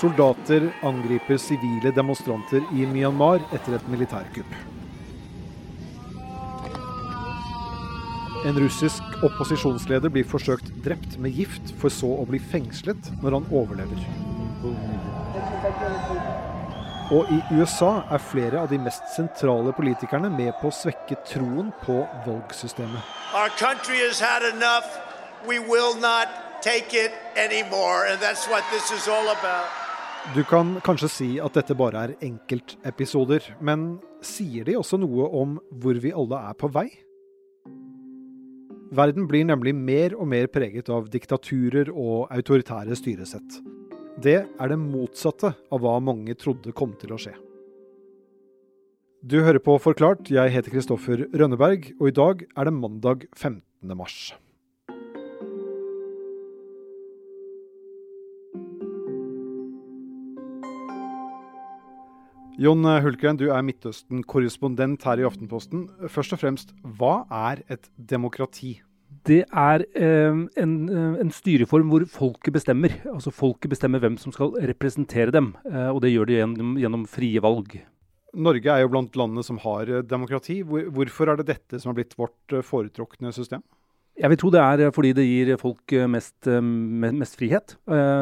Soldater angriper sivile demonstranter i Myanmar etter et militærkupp. En russisk opposisjonsleder blir forsøkt drept med gift, for så å bli fengslet når han overlever. Og i USA er flere av de mest sentrale politikerne med på å svekke troen på valgsystemet. Our country has had enough. We will not take it anymore. And that's what this is all about. Du kan kanskje si at dette bare er enkeltepisoder, men sier de også noe om hvor vi alle er på vei? Verden blir nemlig mer og mer preget av diktaturer og autoritære styresett. Det er det motsatte av hva mange trodde kom til å skje. Du hører på Forklart, jeg heter Kristoffer Rønneberg, og i dag er det mandag 15. mars. Jon Hulkeren, du er Midtøsten-korrespondent her i Aftenposten. Først og fremst, hva er et demokrati? Det er eh, en, eh, en, styreform hvor folket bestemmer. Altså Folket bestemmer hvem som skal representere dem, eh, og det gjør de gjennom, gjennom, frie valg. Norge er jo blant landene som har demokrati. Hvor, hvorfor er det dette som har blitt vårt foretrukne system? Jeg vil tro det er fordi det gir folk mest, mest frihet.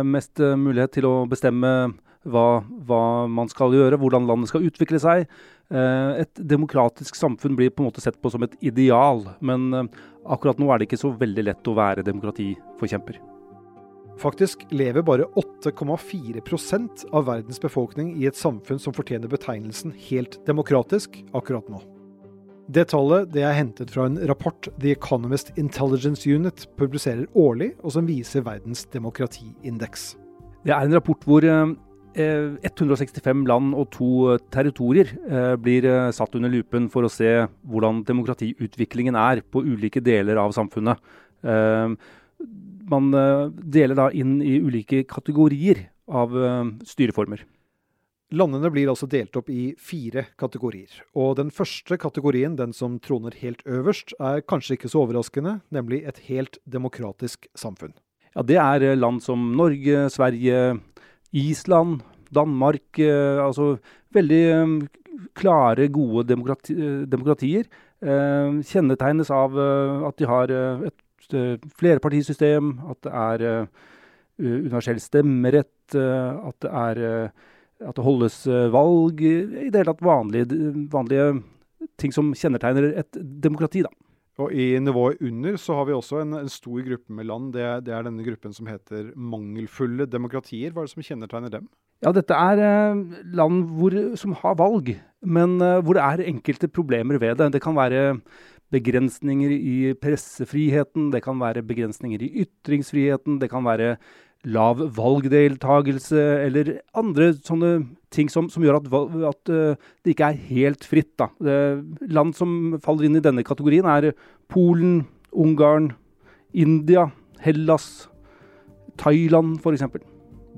Mest mulighet til å bestemme hva, hva, man skal gjøre, hvordan landet skal utvikle seg. Eh, et demokratisk samfunn blir på en måte sett på som et ideal, men eh, akkurat nå er det ikke så veldig lett å være demokratiforkjemper. Faktisk lever bare 8,4 av verdens befolkning i et samfunn som fortjener betegnelsen helt demokratisk akkurat nå. Det tallet det er hentet fra en rapport The Economist Intelligence Unit publiserer årlig, og som viser verdens demokratiindeks. Det er en rapport hvor eh, 165 eh, land og to eh, territorier eh, blir satt under lupen for å se hvordan demokratiutviklingen er på ulike deler av samfunnet. Man deler da inn i ulike kategorier av styreformer. Landene blir altså delt opp i fire kategorier. Og den første kategorien, den som troner helt øverst, er kanskje ikke så overraskende, nemlig et helt demokratisk samfunn. Ja, Det er land som Norge, Sverige, Island, Danmark eh, Altså veldig eh, klare, gode demokrati, eh, demokratier. Kjennetegnes av at de har et flerpartisystem, at det er universell stemmerett, at det, er, at det holdes valg. I det hele tatt vanlige, vanlige ting som kjennetegner et demokrati, da. Og I nivået under så har vi også en, en stor gruppe med land. Det, det, er denne gruppen som heter mangelfulle demokratier. Hva er det som kjennetegner dem? Ja, Dette er eh, land hvor, som har valg, men eh, hvor det er enkelte problemer ved det. Det kan være begrensninger i pressefriheten, det kan være begrensninger i ytringsfriheten, det kan være lav valgdeltagelse eller andre sånne ting som, som gjør at, at uh, det ikke er helt fritt. Da. land som faller inn i denne kategorien, er Polen, Ungarn, India, Hellas, Thailand f.eks.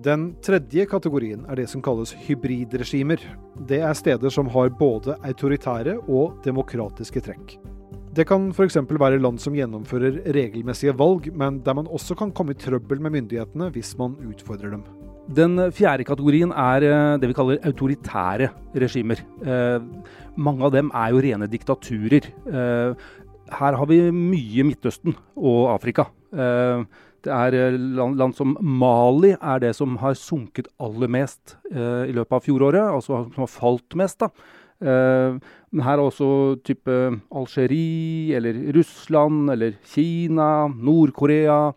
Den tredje kategorien er det som kalles hybridregimer. Det er steder som har både autoritære og demokratiske trekk. Det kan f.eks. være land som gjennomfører regelmessige valg, men der man også kan komme i trøbbel med myndighetene hvis man utfordrer dem. Den fjerde kategorien er eh, det vi kaller autoritære regimer. Eh, mange av dem er jo rene diktaturer. Eh, her har vi mye Midtøsten og Afrika. Eh, det er eh, land, land, som Mali er det som har sunket aller mest eh, i løpet av fjoråret, altså som har falt mest. da. Uh, men her er også type Algerie eller Russland eller Kina, Nord-Korea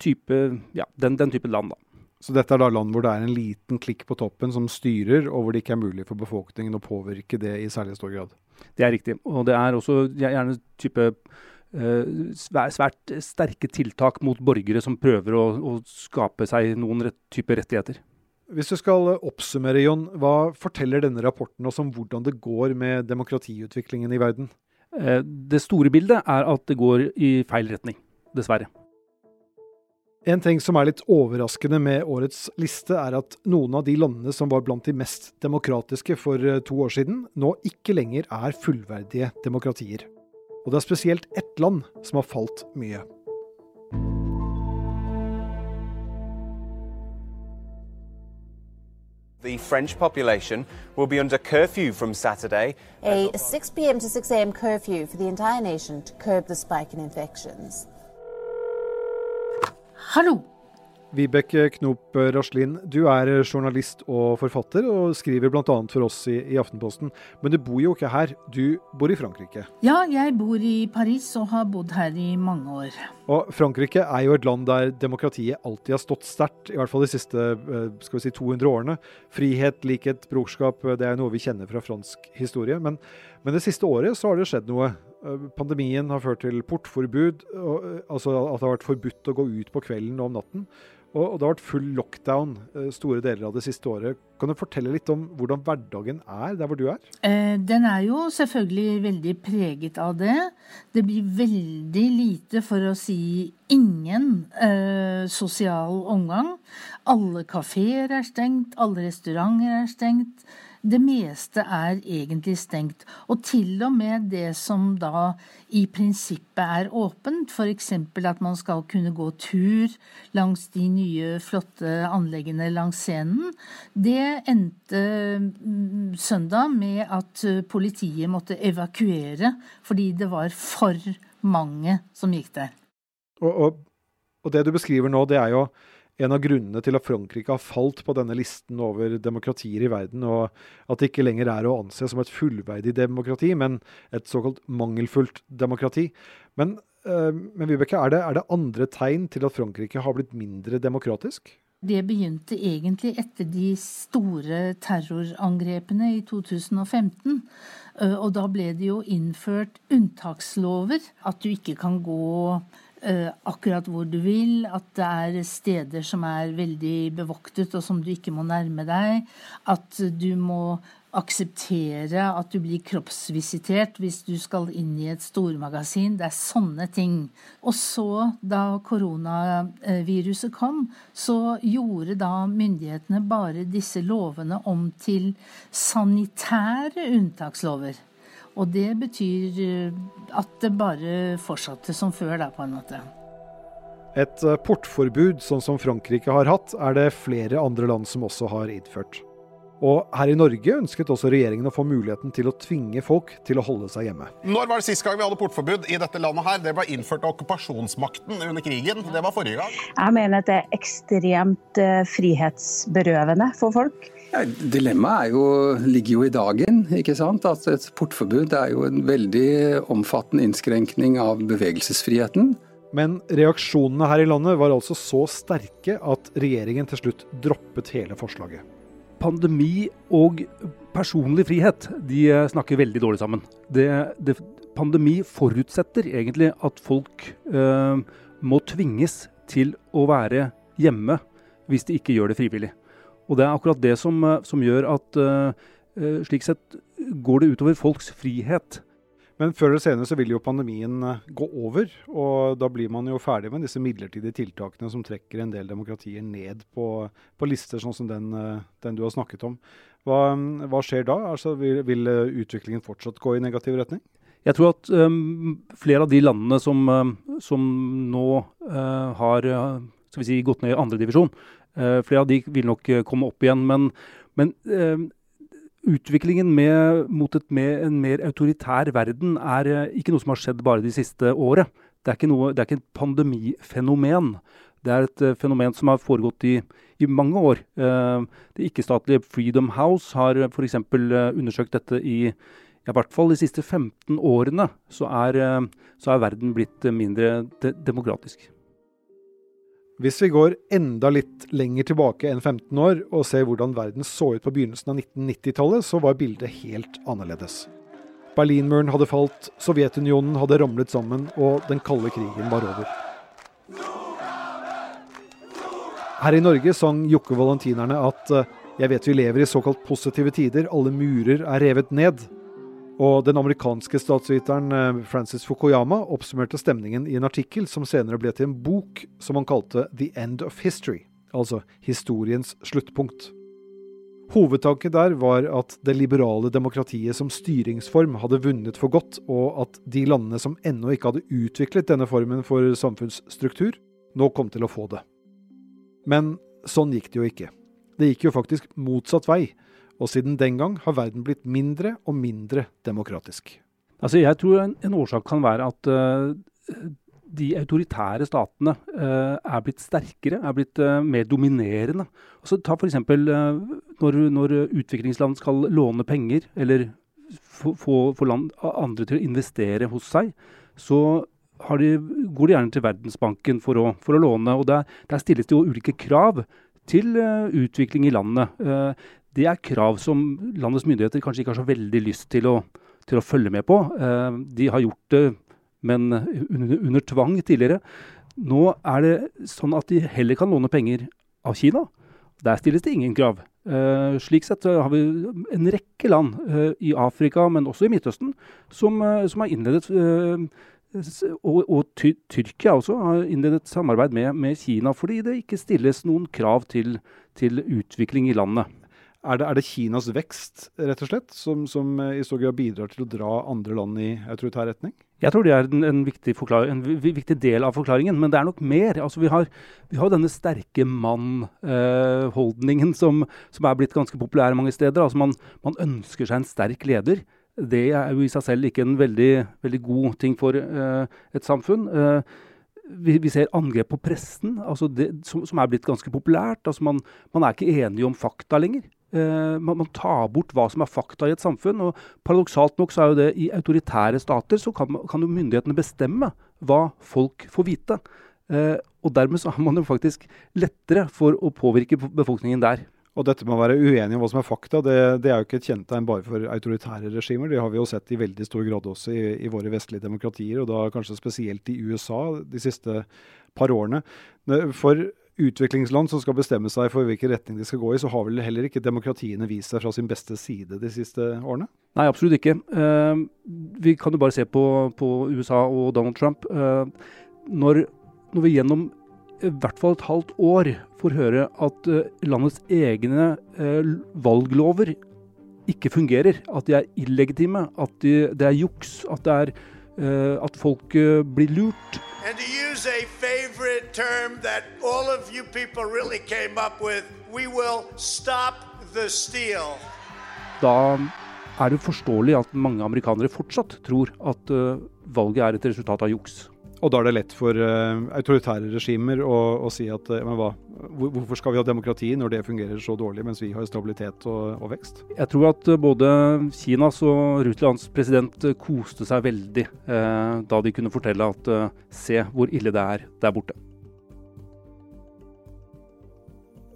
type, ja, den, den, type land. da. Så dette er da land hvor det er en liten klikk på toppen som styrer, og hvor det ikke er mulig for befolkningen å påvirke det i særlig stor grad? Det er riktig. Og det er også gjerne type uh, svært sterke tiltak mot borgere som prøver å, å skape seg noen rett, type rettigheter. Hvis du skal oppsummere, Jon, hva forteller denne rapporten oss om hvordan det går med demokratiutviklingen i verden? Eh, det store bildet er at det går i feil retning, dessverre. En ting som er litt overraskende med årets liste, er at noen av de landene som var blant de mest demokratiske for eh, to år siden, nå ikke lenger er fullverdige demokratier. Og det er spesielt ett land som har falt mye. The French population will be under curfew from Saturday. A 6 p.m. to 6 a.m. curfew for the entire nation to curb the spike in infections. Hallo! Vibeke Knop Raslin, du er journalist og forfatter, og skriver bl.a. for oss i, i, Aftenposten. Men du bor jo ikke her, du bor i Frankrike? Ja, jeg bor i Paris og har bodd her i mange år. Og Frankrike er jo et land der demokratiet alltid har stått sterkt, i hvert fall de siste eh, skal vi si, 200 årene. Frihet, likhet, brorskap, det er noe vi kjenner fra fransk historie. Men, men det siste året så har det skjedd noe. Eh, pandemien har ført til portforbud, altså at det har vært forbudt å gå ut på kvelden og om natten. Og, det har vært full lockdown eh, store deler av det siste året. Kan du fortelle litt om hvordan hverdagen er der hvor du er? Eh, den er jo selvfølgelig veldig preget av det. Det blir veldig lite, for å si ingen, eh, sosial omgang. Alle kafeer er stengt, alle restauranter er stengt det meste er egentlig stengt. Og til og med det som da i prinsippet er åpent, f.eks. at man skal kunne gå tur langs de nye, flotte anleggene langs scenen, det endte mm, søndag med at politiet måtte evakuere fordi det var for mange som gikk der. Og, og, og det du beskriver nå, det er jo en av grunnene til at Frankrike har falt på denne listen over demokratier i verden, og at det ikke lenger er å anse som et fullverdig demokrati, men et såkalt mangelfullt demokrati. Men, øh, men Vibeke, er det, er det andre tegn til at Frankrike har blitt mindre demokratisk? Det begynte egentlig etter de store terrorangrepene i 2015. Eh, og da ble det jo innført unntakslover. At du ikke kan gå akkurat hvor du vil, at det er steder som er veldig bevoktet og som du ikke må nærme deg, at du må akseptere at du blir kroppsvisitert hvis du skal inn i et stormagasin. Det er sånne ting. Og så, da koronaviruset kom, så gjorde da myndighetene bare disse lovene om til sanitære unntakslover. Og det betyr eh, at det bare fortsatte som før, da, på en måte. Et eh, portforbud, sånn som Frankrike har hatt, er det flere andre land som også har innført. Og her i Norge ønsket også regjeringen å få muligheten til å tvinge folk til å holde seg hjemme. Når var det sist gang vi hadde portforbud i dette landet her? Det ble innført av okkupasjonsmakten under krigen. Det var forrige gang. Jeg mener at det er ekstremt eh, frihetsberøvende for folk. Ja, dilemmaet ligger jo i dagen. ikke sant? At Et portforbud er jo en veldig omfattende innskrenkning av bevegelsesfriheten. Men reaksjonene her i landet var altså så sterke at regjeringen til slutt droppet hele forslaget. Pandemi og personlig frihet de snakker veldig dårlig sammen. Det, det, pandemi forutsetter egentlig at folk øh, må tvinges til å være hjemme hvis de ikke gjør det frivillig. Og det er akkurat det som, eh, som gjør at uh, slik sett går det utover folks frihet. Men før eller senere så vil jo pandemien gå over, og da blir man jo ferdig med disse midlertidige tiltakene som trekker en del demokratier ned på, på lister, sånn som den, den, du har snakket om. Hva, hva skjer da? Altså, vil, vil, utviklingen fortsatt gå i negativ retning? Jeg tror at um, flere av de landene som, som nå uh, har si, gått ned i andredivisjon, flere av de vil nok uh, komme opp igjen. Men, men uh, utviklingen med, mot med en mer autoritær verden er ikke noe som har skjedd bare de siste året. Det er ikke, noe, det er ikke et pandemifenomen. Det er et fenomen som har foregått i, i mange år. det ikke-statlige Freedom House har f.eks. undersøkt dette i i hvert fall de siste 15 årene så er, så er verden blitt mindre de demokratisk. Hvis vi går enda litt lenger tilbake enn 15 år og ser hvordan verden så ut på begynnelsen av 1990-tallet, så var bildet helt annerledes. Berlinmuren hadde falt, Sovjetunionen hadde ramlet sammen, og den kalde krigen var over. Her i Norge sang Jokke Valentinerne at eh, 'Jeg vet vi lever i såkalt positive tider, alle murer er revet ned'. Og den amerikanske statsviteren eh, Francis Fukuyama oppsummerte stemningen i en artikkel som senere ble til en bok som han kalte The End of History, altså historiens sluttpunkt. Hovedtanken der var at det liberale demokratiet som styringsform hadde vunnet for godt, og at de landene som ennå ikke hadde utviklet denne formen for samfunnsstruktur, nå kom til å få det. Men sånn gikk det jo ikke. Det gikk jo faktisk motsatt vei, og siden den gang har verden blitt mindre og mindre demokratisk. Altså, jeg tror en, en årsak kan være at uh, de autoritære statene uh, er blitt sterkere, er blitt uh, mer dominerende. Altså, ta f.eks. Uh, når, når utviklingsland skal låne penger, eller få, andre til å investere hos seg, så de, går de gjerne til Verdensbanken for å, for å låne. og der, der, stilles det jo ulike krav til utvikling i landet. Det er krav som landets myndigheter kanskje ikke har så veldig lyst til å, til å følge med på. de har gjort det men under, under, tvang tidligere. Nå er det sånn at de heller kan låne penger av Kina. Der stilles det ingen krav. Uh, slik sett har vi en rekke land uh, i Afrika, men også i Midtøsten, som, som har innledet og, og ty Tyrkia også har innledet samarbeid med, med, Kina, fordi det ikke stilles noen krav til, til utvikling i landet. Er det, er det, Kinas vekst rett og slett, som, som, i stor grad bidrar til å dra andre land i autoritær retning? Jeg tror det er en, en, viktig, en viktig, del av forklaringen, men det er nok mer. Altså, vi, har, vi har denne sterke mann-holdningen eh, som, som, er blitt ganske populær mange steder. Altså, man, man, ønsker seg en sterk leder. Det er jo i seg selv ikke en veldig, veldig god ting for eh, et samfunn. Eh, vi, vi, ser angrep på pressen, altså det, som, som, er blitt ganske populært. Altså man, man er ikke enige om fakta lenger. Uh, man, tar bort hva som er fakta i et samfunn. og Paradoksalt nok så er jo det i autoritære stater så kan, kan jo myndighetene bestemme hva folk får vite. Uh, og dermed så har man jo faktisk lettere for å påvirke befolkningen der. Og dette med å være uenig om hva som er fakta, det, det er jo ikke et kjennetegn bare for autoritære regimer. Det har vi jo sett i veldig stor grad også i, i våre vestlige demokratier, og da kanskje spesielt i USA de siste par årene. For utviklingsland som skal bestemme seg for hvilken retning de skal gå i, så har vel heller ikke demokratiene vist seg fra sin beste side de siste årene? Nei, absolutt ikke. Uh, vi kan jo bare se på, på USA og Donald Trump. Uh, når, når, vi gjennom i hvert fall et halvt år får høre at uh, landets egne valglover ikke fungerer, at de er illegitime, at de, det er juks, at, er, at folk blir lurt And to use a favorite term that all of you people really came up with, we will stop the steal. Da er det forståelig at mange amerikanere fortsatt tror at uh, valget er et resultat av juks. Og da er det lett for uh, autoritære regimer å, å si at uh, hva, hvorfor skal vi ha demokrati når det fungerer så dårlig, mens vi har stabilitet og, og vekst? Jeg tror at uh, både Kinas og Russlands president koste seg veldig da de kunne fortelle at se hvor ille det er der borte.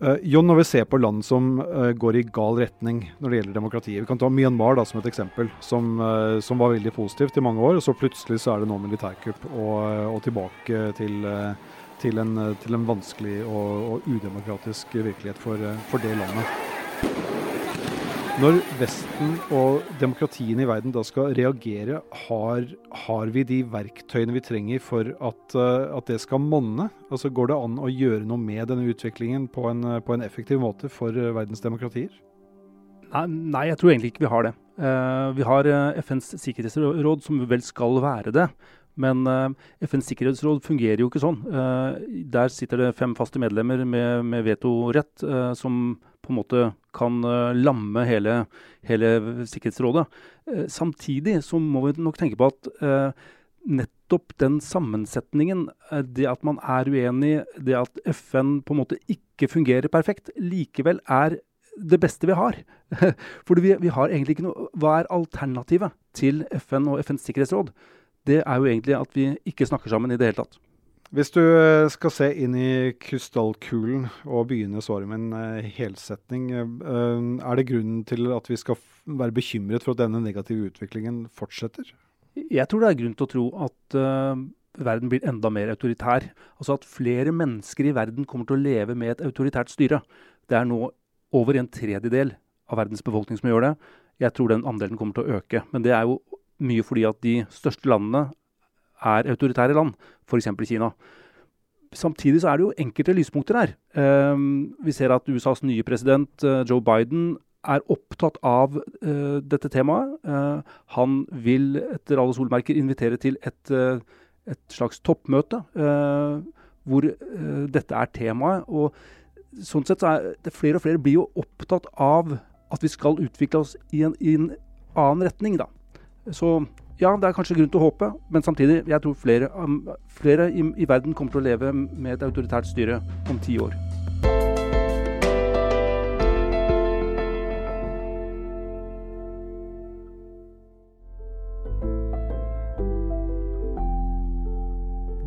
Uh, John, når vi ser på land som uh, går i gal retning når det gjelder demokratiet Vi kan ta Myanmar da, som et eksempel, som, uh, som, var veldig positivt i mange år. og Så plutselig så er det nå militærkupp og, og tilbake til, til, en, til, en, vanskelig og, og udemokratisk virkelighet for, for det landet. Når Vesten og demokratiene i verden da skal reagere, har, har vi de verktøyene vi trenger for at, uh, at, det skal monne? Altså Går det an å gjøre noe med denne utviklingen på en, på en effektiv måte for uh, verdens demokratier? Nei, nei, jeg tror egentlig ikke vi har det. Uh, vi har FNs sikkerhetsråd, som vel skal være det. Men FNs sikkerhetsråd fungerer jo ikke sånn. der sitter det fem faste medlemmer med, med vetorett, som på en måte kan uh, lamme hele, hele Sikkerhetsrådet. Uh, samtidig så må vi nok tenke på at uh, nettopp den sammensetningen, det at man er uenig, det at FN på en måte ikke fungerer perfekt, likevel er det beste vi har. For vi, vi, har egentlig ikke noe Hva er alternativet til FN og FNs sikkerhetsråd? Det er jo egentlig at vi ikke snakker sammen i det hele tatt. Hvis du eh, skal se inn i krystallkulen og begynne svaret med en uh, helsetning, uh, er det grunnen til at vi skal være bekymret for at denne negative utviklingen fortsetter? Jeg tror det er grunn til å tro at uh, verden blir enda mer autoritær. Altså at flere mennesker i verden kommer til å leve med et autoritært styre. Det er nå over en tredjedel av verdens befolkning som gjør det. Jeg tror den andelen kommer til å øke. Men det er jo mye fordi at de største landene er autoritære land, f.eks. Kina. Samtidig så er det jo enkelte lyspunkter her. Um, vi ser at USAs nye president, uh, Joe Biden, er opptatt av uh, dette temaet. Uh, han vil etter alle solmerker invitere til et, et slags toppmøte hvor dette er temaet. og sånn sett så er det flere og flere blir jo opptatt av at vi skal utvikle oss i en, i en annen retning, da. Så ja, det er kanskje grunn til å håpe, men samtidig, jeg tror flere, um, flere i, i verden kommer til å leve med et autoritært styre om ti år.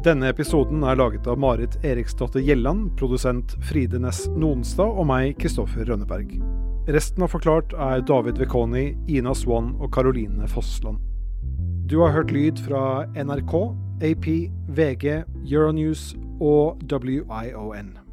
Denne episoden er laget av Marit Eriksdotter Gjelland, produsent Fride Næss Nonstad og meg, Kristoffer Rønneberg. Resten av Forklart er David Vekoni, Ina Swan og Caroline Fossland. Du har hørt lyd fra NRK, AP, VG, Euronews og WION.